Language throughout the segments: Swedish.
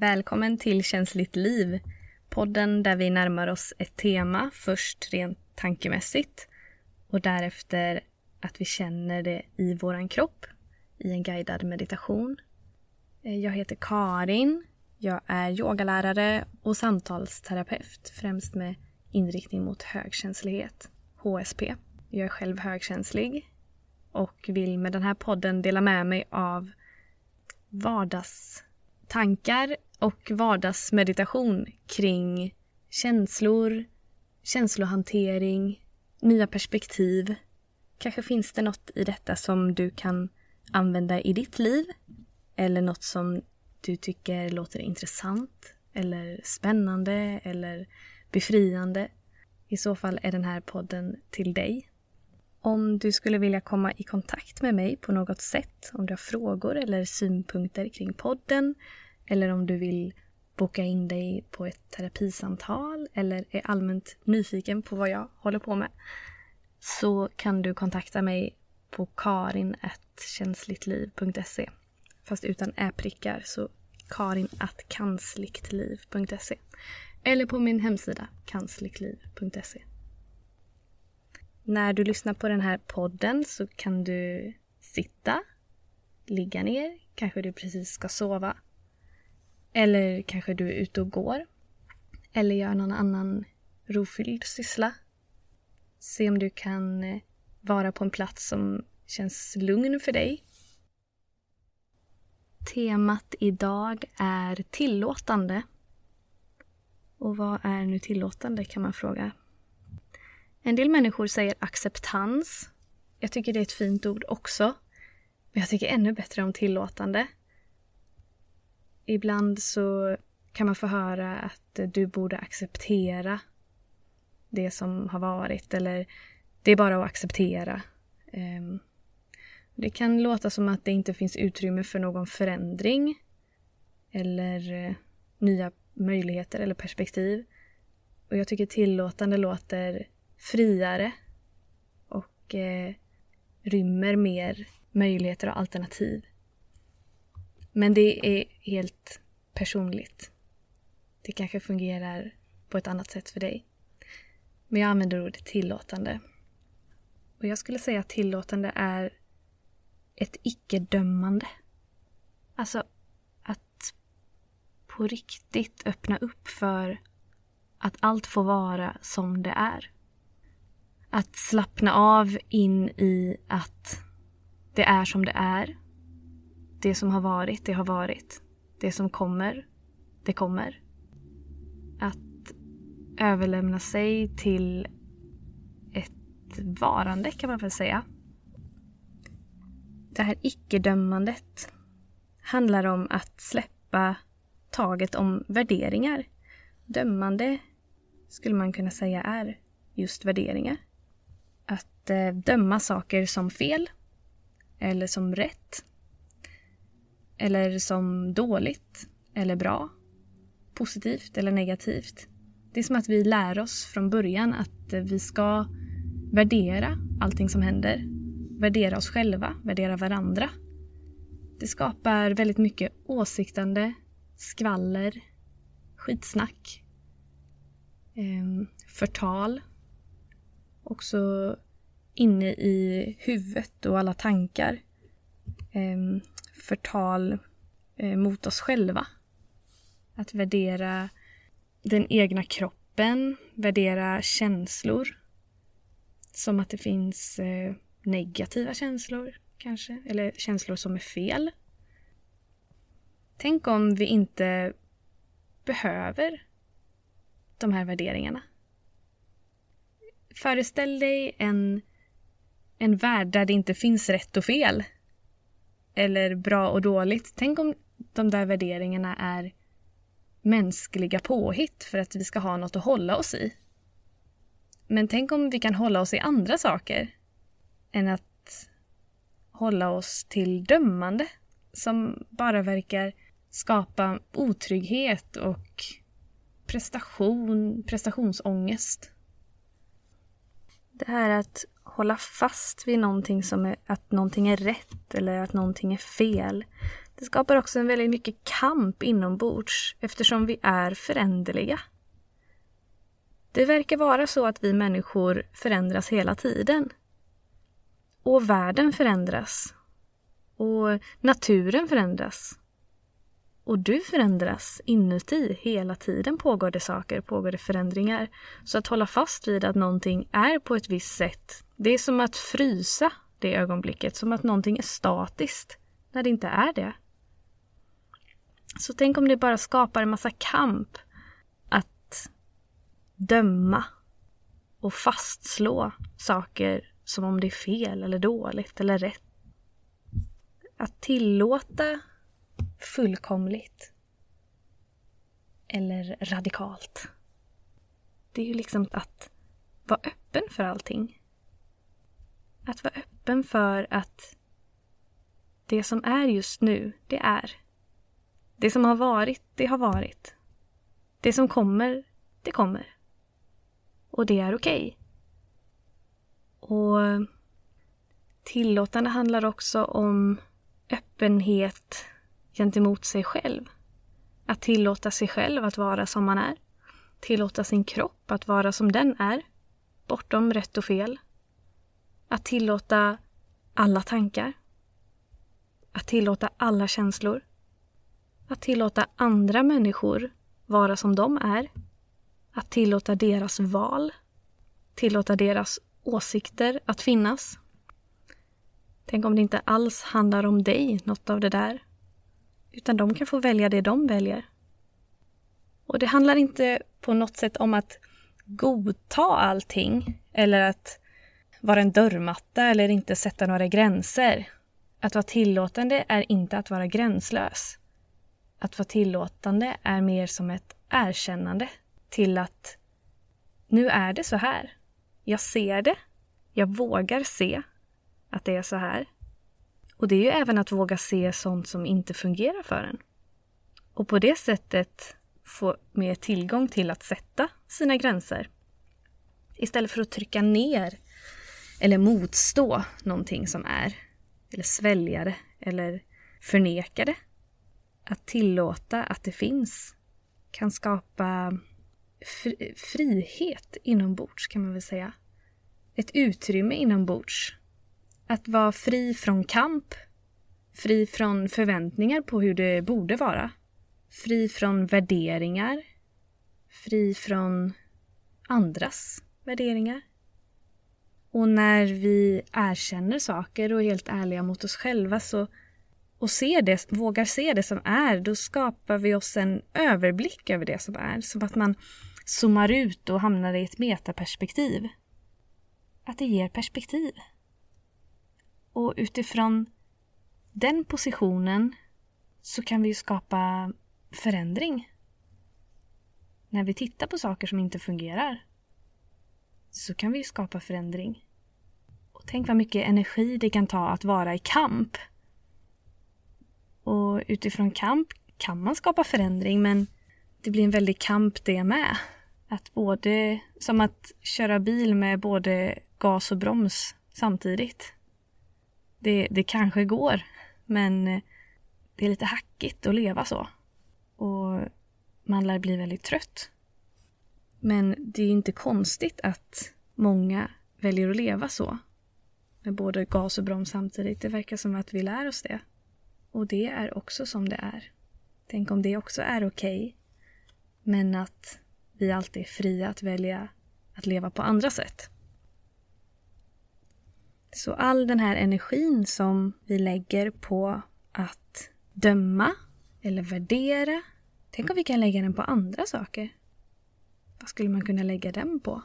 Välkommen till Känsligt liv. Podden där vi närmar oss ett tema först rent tankemässigt och därefter att vi känner det i våran kropp i en guidad meditation. Eh, jag heter Karin. Jag är yogalärare och samtalsterapeut, främst med inriktning mot högkänslighet, HSP. Jag är själv högkänslig och vill med den här podden dela med mig av vardagstankar och vardagsmeditation kring känslor, känslohantering, nya perspektiv. Kanske finns det något i detta som du kan använda i ditt liv eller något som du tycker låter intressant eller spännande eller befriande. I så fall är den här podden till dig. Om du skulle vilja komma i kontakt med mig på något sätt, om du har frågor eller synpunkter kring podden eller om du vill boka in dig på ett terapisamtal eller är allmänt nyfiken på vad jag håller på med så kan du kontakta mig på karin.känsligtliv.se fast utan ä-prickar så karin.kansligtliv.se. eller på min hemsida kansligtliv.se. när du lyssnar på den här podden så kan du sitta, ligga ner, kanske du precis ska sova. Eller kanske du är ute och går. Eller gör någon annan rofylld syssla. Se om du kan eh, vara på en plats som känns lugn för dig. Temat idag är tillåtande. Och vad är nu tillåtande kan man fråga. En del människor säger acceptans. Jag tycker det är ett fint ord också. Men jag tycker ännu bättre om tillåtande. Ibland så kan man få höra att du borde acceptera det som har varit eller det är bara att acceptera. Ehm, det kan låta som att det inte finns utrymme för någon förändring eller eh, nya möjligheter eller perspektiv. Och jag tycker tillåtande låter friare och eh, rymmer mer möjligheter och alternativ. Men det är helt personligt. Det kanske fungerar på ett annat sätt för dig. Men jag använder ordet tillåtande. Och jag skulle säga att tillåtande är ett icke-dömande. Alltså att på riktigt öppna upp för att allt får vara som det är. Att slappna av in i att det är som det är. Det som har varit, det har varit. Det som kommer, det kommer. Att överlämna sig till ett varande kan man väl säga. Det här icke-dömandet handlar om att släppa taget om värderingar. Dömande skulle man kunna säga är just värderingar att eh, döma saker som fel eller som rätt eller som dåligt eller bra, positivt eller negativt. Det är som att vi lär oss från början att eh, vi ska värdera allting som händer. Värdera oss själva, värdera varandra. Det skapar väldigt mycket åsiktande, skvaller, skitsnack, ehm, förtal också inne i huvudet och alla tankar. Ehm, Förtal eh, mot oss själva. Att värdera den egna kroppen, värdera känslor. Som att det finns eh, negativa känslor kanske, eller känslor som är fel. Tänk om vi inte behöver de här värderingarna. Föreställ dig en, en värld där det inte finns rätt och fel. Eller bra och dåligt. Tänk om de där värderingarna är mänskliga påhitt för att vi ska ha något att hålla oss i. Men tänk om vi kan hålla oss i andra saker än att hålla oss till dömande som bara verkar skapa otrygghet och prestation, prestationsångest. Det här att hålla fast vid någonting som är, att någonting är rätt eller att någonting är fel. Det skapar också en väldigt mycket kamp inombords eftersom vi är föränderliga. Det verkar vara så att vi människor förändras hela tiden. Och världen förändras. Och naturen förändras. Och du förändras inuti. Hela tiden pågår det saker, pågår det förändringar. Så att hålla fast vid att någonting är på ett visst sätt, det är som att frysa det ögonblicket, som att någonting är statiskt, när det inte är det. Så tänk om det bara skapar en massa kamp att döma och fastslå saker som om det är fel eller dåligt eller rätt. Att tillåta fullkomligt eller radikalt. Det är ju liksom att vara öppen för allting. Att vara öppen för att det som är just nu, det är. Det som har varit, det har varit. Det som kommer, det kommer. Och det är okej. Okay. Och tillåtande handlar också om öppenhet gentemot sig själv. Att tillåta sig själv att vara som man är. Tillåta sin kropp att vara som den är, bortom rätt och fel. Att tillåta alla tankar. Att tillåta alla känslor. Att tillåta andra människor vara som de är. Att tillåta deras val. Tillåta deras åsikter att finnas. Tänk om det inte alls handlar om dig, något av det där. Utan de kan få välja det de väljer. Och det handlar inte på något sätt om att godta allting eller att vara en dörrmatta eller inte sätta några gränser. Att vara tillåtande är inte att vara gränslös. Att vara tillåtande är mer som ett erkännande till att nu är det så här. Jag ser det. Jag vågar se att det är så här. Och det är ju även att våga se sånt som inte fungerar för en. Och på det sättet få mer tillgång till att sätta sina gränser. Istället för att trycka ner eller motstå någonting som är. Eller svälja det eller förneka det. Att tillåta att det finns kan skapa fri frihet inombords kan man väl säga. Ett utrymme inombords att vara fri från kamp, fri från förväntningar på hur det borde vara, fri från värderingar, fri från andras värderingar. Och när vi erkänner saker och är helt ärliga mot oss själva så, och ser det, vågar se det som är, då skapar vi oss en överblick över det som är. Som att man zoomar ut och hamnar i ett metaperspektiv. Att det ger perspektiv. Och utifrån den positionen så kan vi skapa förändring. När vi tittar på saker som inte fungerar så kan vi skapa förändring. Och tänk vad mycket energi det kan ta att vara i kamp. Och utifrån kamp kan man skapa förändring men det blir en väldig kamp det med. Att både, som att köra bil med både gas och broms samtidigt. Det, det kanske går, men eh, det är lite hackigt att leva så. Och man lär bli väldigt trött. Men det är inte konstigt att många väljer att leva så. Med både gas och broms samtidigt. Det verkar som att vi lär oss det. Och det är också som det är. Tänk om det också är okej. Okay, men att vi alltid är fria att välja att leva på andra sätt. Så all den här energin som vi lägger på att döma eller värdera, tänk om vi kan lägga den på andra saker. Vad skulle man kunna lägga den på?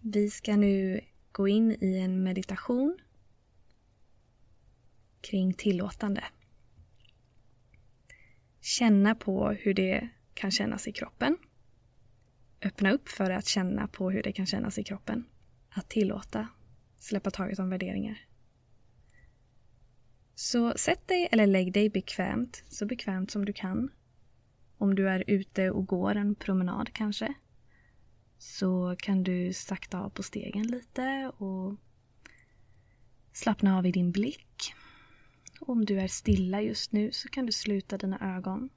Vi ska nu gå in i en meditation kring tillåtande. Känna på hur det kan kännas i kroppen öppna upp för att känna på hur det kan kännas i kroppen. Att tillåta, släppa taget om värderingar. Så sätt dig eller lägg dig bekvämt, så bekvämt som du kan. Om du är ute och går en promenad kanske, så kan du sakta av på stegen lite och Slappna av i din blick. Om du är stilla just nu så kan du sluta dina ögon.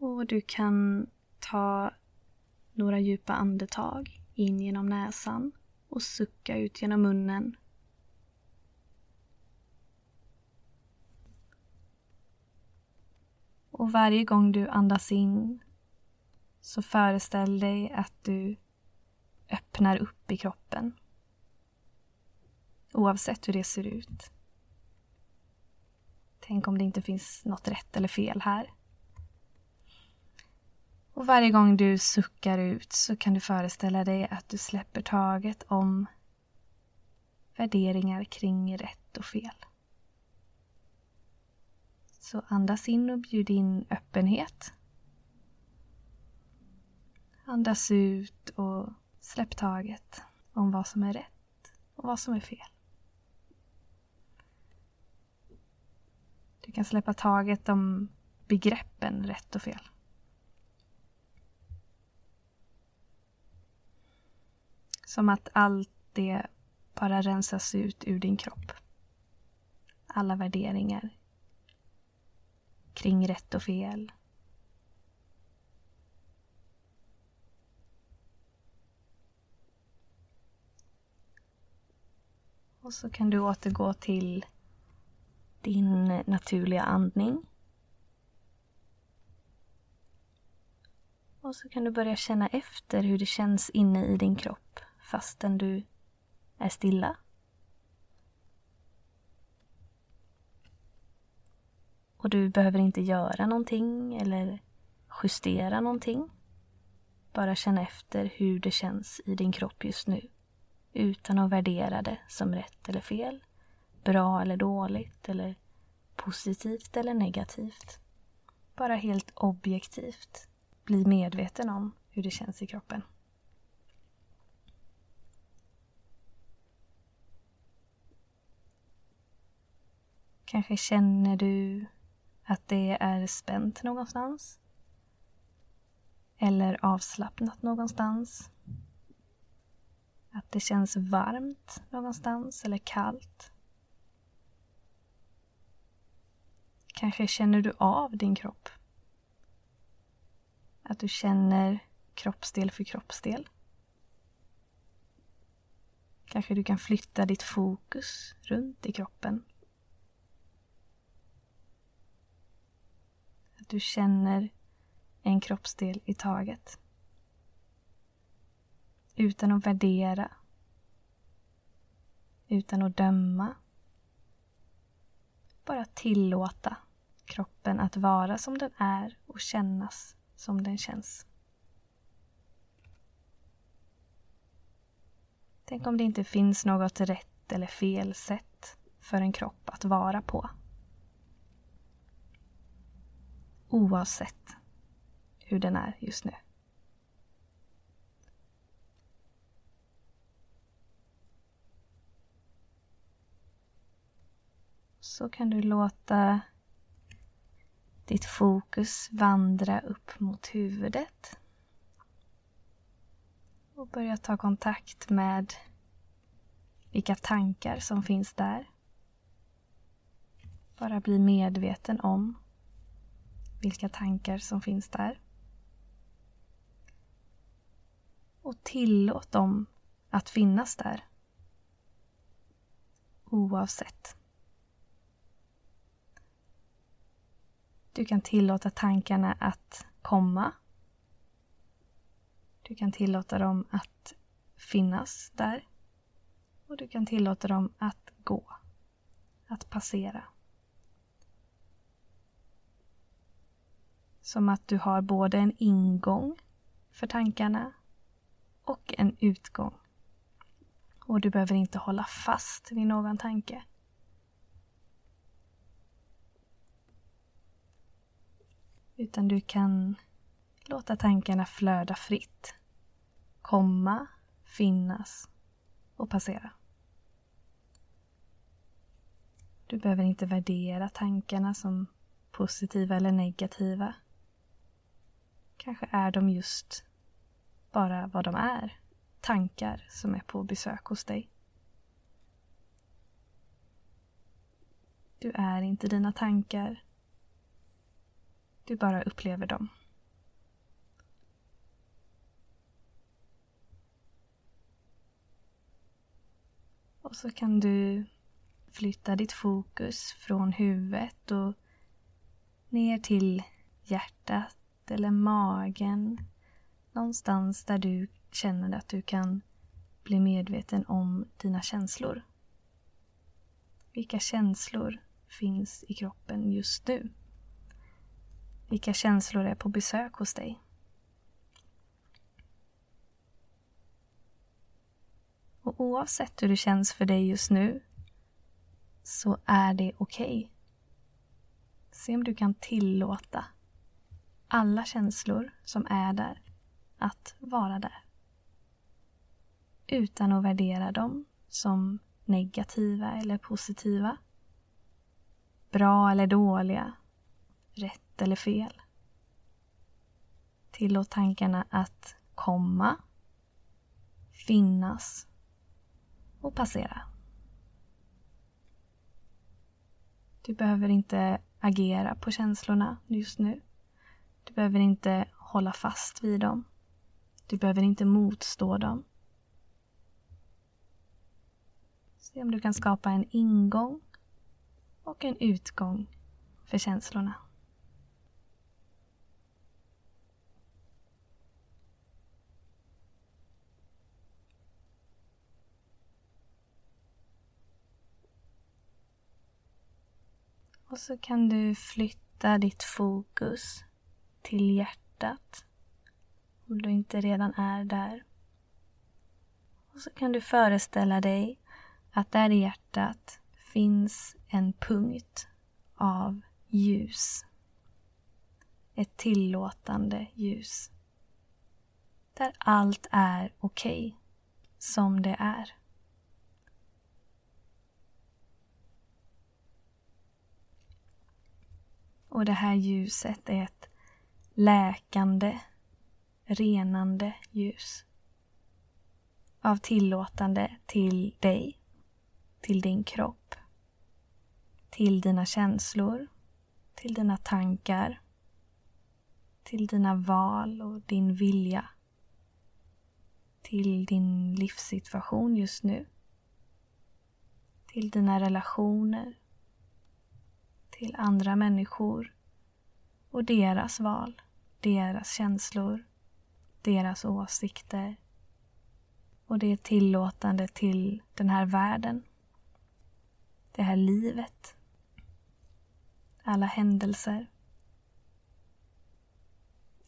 Och du kan ta några djupa andetag in genom näsan och sucka ut genom munnen. Och varje gång du andas in så föreställ dig att du öppnar upp i kroppen. Oavsett hur det ser ut. Tänk om det inte finns något rätt eller fel här. Och varje gång du suckar ut så kan du föreställa dig att du släpper taget om värderingar kring rätt och fel. Så andas in och bjud in öppenhet. Andas ut och släpp taget om vad som är rätt och vad som är fel. Du kan släppa taget om begreppen rätt och fel. Som att allt det bara rensas ut ur din kropp. Alla värderingar kring rätt och fel. Och så kan du återgå till din naturliga andning. Och så kan du börja känna efter hur det känns inne i din kropp fastän du är stilla. Och du behöver inte göra någonting eller justera någonting. Bara känna efter hur det känns i din kropp just nu. Utan att värdera det som rätt eller fel. Bra eller dåligt eller positivt eller negativt. Bara helt objektivt bli medveten om hur det känns i kroppen. Kanske känner du att det är spänt någonstans. Eller avslappnat någonstans. Att det känns varmt någonstans eller kallt. Kanske känner du av din kropp. Att du känner kroppsdel för kroppsdel. Kanske du kan flytta ditt fokus runt i kroppen du känner en kroppsdel i taget. Utan att värdera. Utan att döma. Bara tillåta kroppen att vara som den är och kännas som den känns. Tänk om det inte finns något rätt eller fel sätt för en kropp att vara på. Oavsett hur den är just nu. Så kan du låta ditt fokus vandra upp mot huvudet och börja ta kontakt med vilka tankar som finns där. Bara bli medveten om vilka tankar som finns där. Och tillåt dem att finnas där. Oavsett. Du kan tillåta tankarna att komma. Du kan tillåta dem att finnas där. Och du kan tillåta dem att gå. Att passera. Som att du har både en ingång för tankarna och en utgång. Och du behöver inte hålla fast vid någon tanke. Utan du kan låta tankarna flöda fritt. Komma, finnas och passera. Du behöver inte värdera tankarna som positiva eller negativa. Kanske är de just bara vad de är. tankar som är på besök hos dig. Du är inte dina tankar. Du bara upplever dem. Och så kan du flytta ditt fokus från huvudet och ner till hjärtat eller magen. Någonstans där du känner att du kan bli medveten om dina känslor. Vilka känslor finns i kroppen just nu? Vilka känslor är på besök hos dig? Och oavsett hur det känns för dig just nu så är det okej. Okay. Se om du kan tillåta alla känslor som är där att vara där. Utan att värdera dem som negativa eller positiva. Bra eller dåliga. Rätt eller fel. Tillåt tankarna att komma, finnas och passera. Du behöver inte agera på känslorna just nu. Du behöver inte hålla fast vid dem. Du behöver inte motstå dem. Se om du kan skapa en ingång och en utgång för känslorna. Och så kan du flytta ditt fokus till hjärtat om du inte redan är där. Och så kan du föreställa dig att där i hjärtat finns en punkt av ljus. Ett tillåtande ljus. Där allt är okej okay, som det är. Och det här ljuset är ett läkande, renande ljus. Av tillåtande till dig, till din kropp, till dina känslor, till dina tankar, till dina val och din vilja, till din livssituation just nu, till dina relationer, till andra människor och deras val, deras känslor, deras åsikter. Och det är tillåtande till den här världen, det här livet, alla händelser.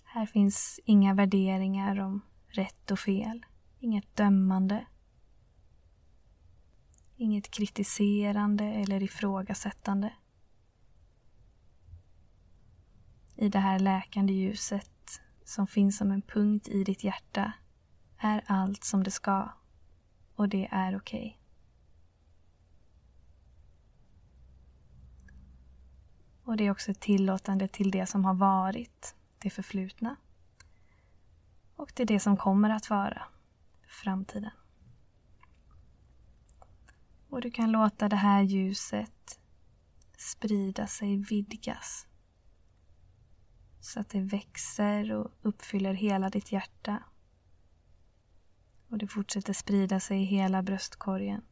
Här finns inga värderingar om rätt och fel, inget dömande, inget kritiserande eller ifrågasättande. I det här läkande ljuset som finns som en punkt i ditt hjärta är allt som det ska och det är okej. Okay. Och det är också tillåtande till det som har varit, det förflutna. Och till det som kommer att vara, framtiden. Och du kan låta det här ljuset sprida sig, vidgas så att det växer och uppfyller hela ditt hjärta. Och det fortsätter sprida sig i hela bröstkorgen.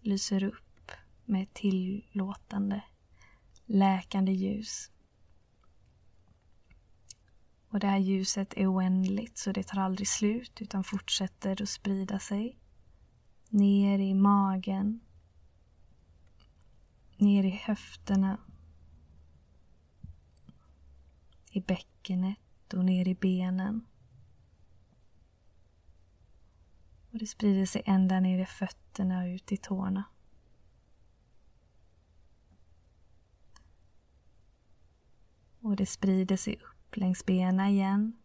Lyser upp med ett tillåtande, läkande ljus. Och det här ljuset är oändligt så det tar aldrig slut utan fortsätter att sprida sig. Ner i magen. Ner i höfterna i bäckenet och ner i benen. Och det sprider sig ända ner i fötterna och ut i tårna. Och det sprider sig upp längs benen igen.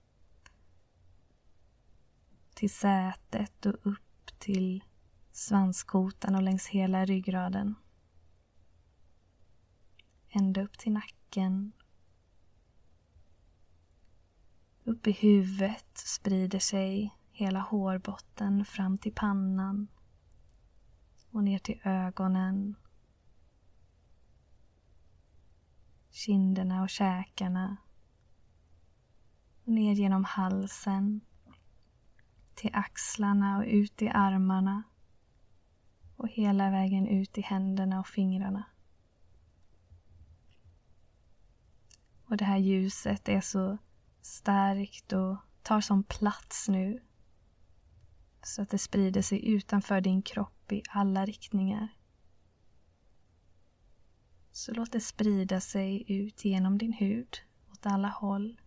Till sätet och upp till svanskotan och längs hela ryggraden. Ända upp till nacken upp i huvudet sprider sig hela hårbotten fram till pannan och ner till ögonen, kinderna och käkarna. Och ner genom halsen. Till axlarna och ut i armarna. Och hela vägen ut i händerna och fingrarna. Och det här ljuset är så starkt och tar som plats nu så att det sprider sig utanför din kropp i alla riktningar. Så låt det sprida sig ut genom din hud åt alla håll.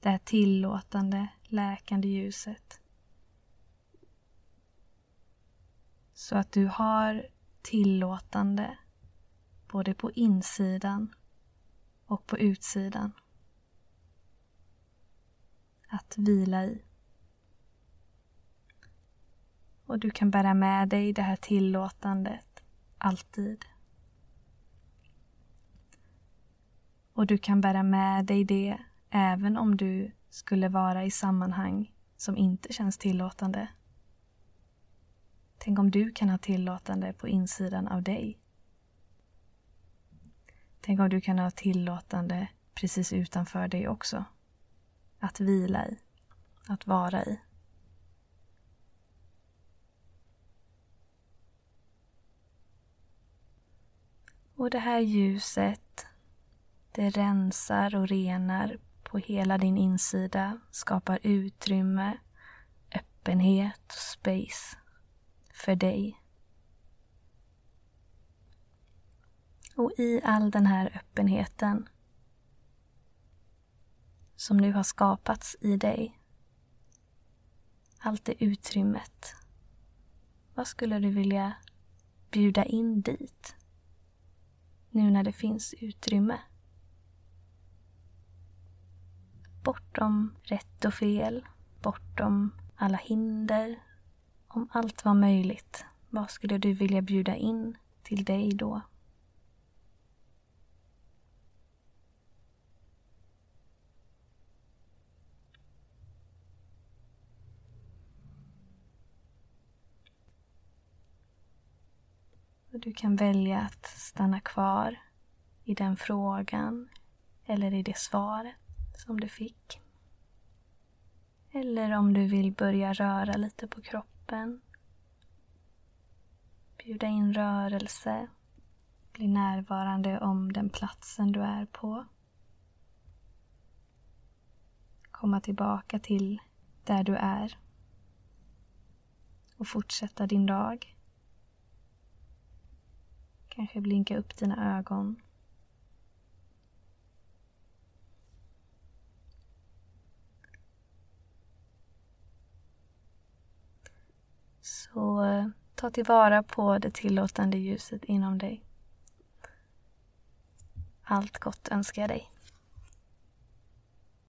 Det här tillåtande, läkande ljuset. Så att du har tillåtande både på insidan och på utsidan. Att vila i. Och du kan bära med dig det här tillåtandet alltid. Och du kan bära med dig det även om du skulle vara i sammanhang som inte känns tillåtande. Tänk om du kan ha tillåtande på insidan av dig. Tänk om du kan ha tillåtande precis utanför dig också. Att vila i, att vara i. Och det här ljuset, det rensar och renar på hela din insida, skapar utrymme, öppenhet och space för dig. Och i all den här öppenheten som nu har skapats i dig, allt det utrymmet, vad skulle du vilja bjuda in dit? Nu när det finns utrymme. Bortom rätt och fel, bortom alla hinder. Om allt var möjligt, vad skulle du vilja bjuda in till dig då? Du kan välja att stanna kvar i den frågan eller i det svaret som du fick. Eller om du vill börja röra lite på kroppen. Bjuda in rörelse. Bli närvarande om den platsen du är på. Komma tillbaka till där du är. Och fortsätta din dag. Kanske blinka upp dina ögon. Så ta tillvara på det tillåtande ljuset inom dig. Allt gott önskar jag dig.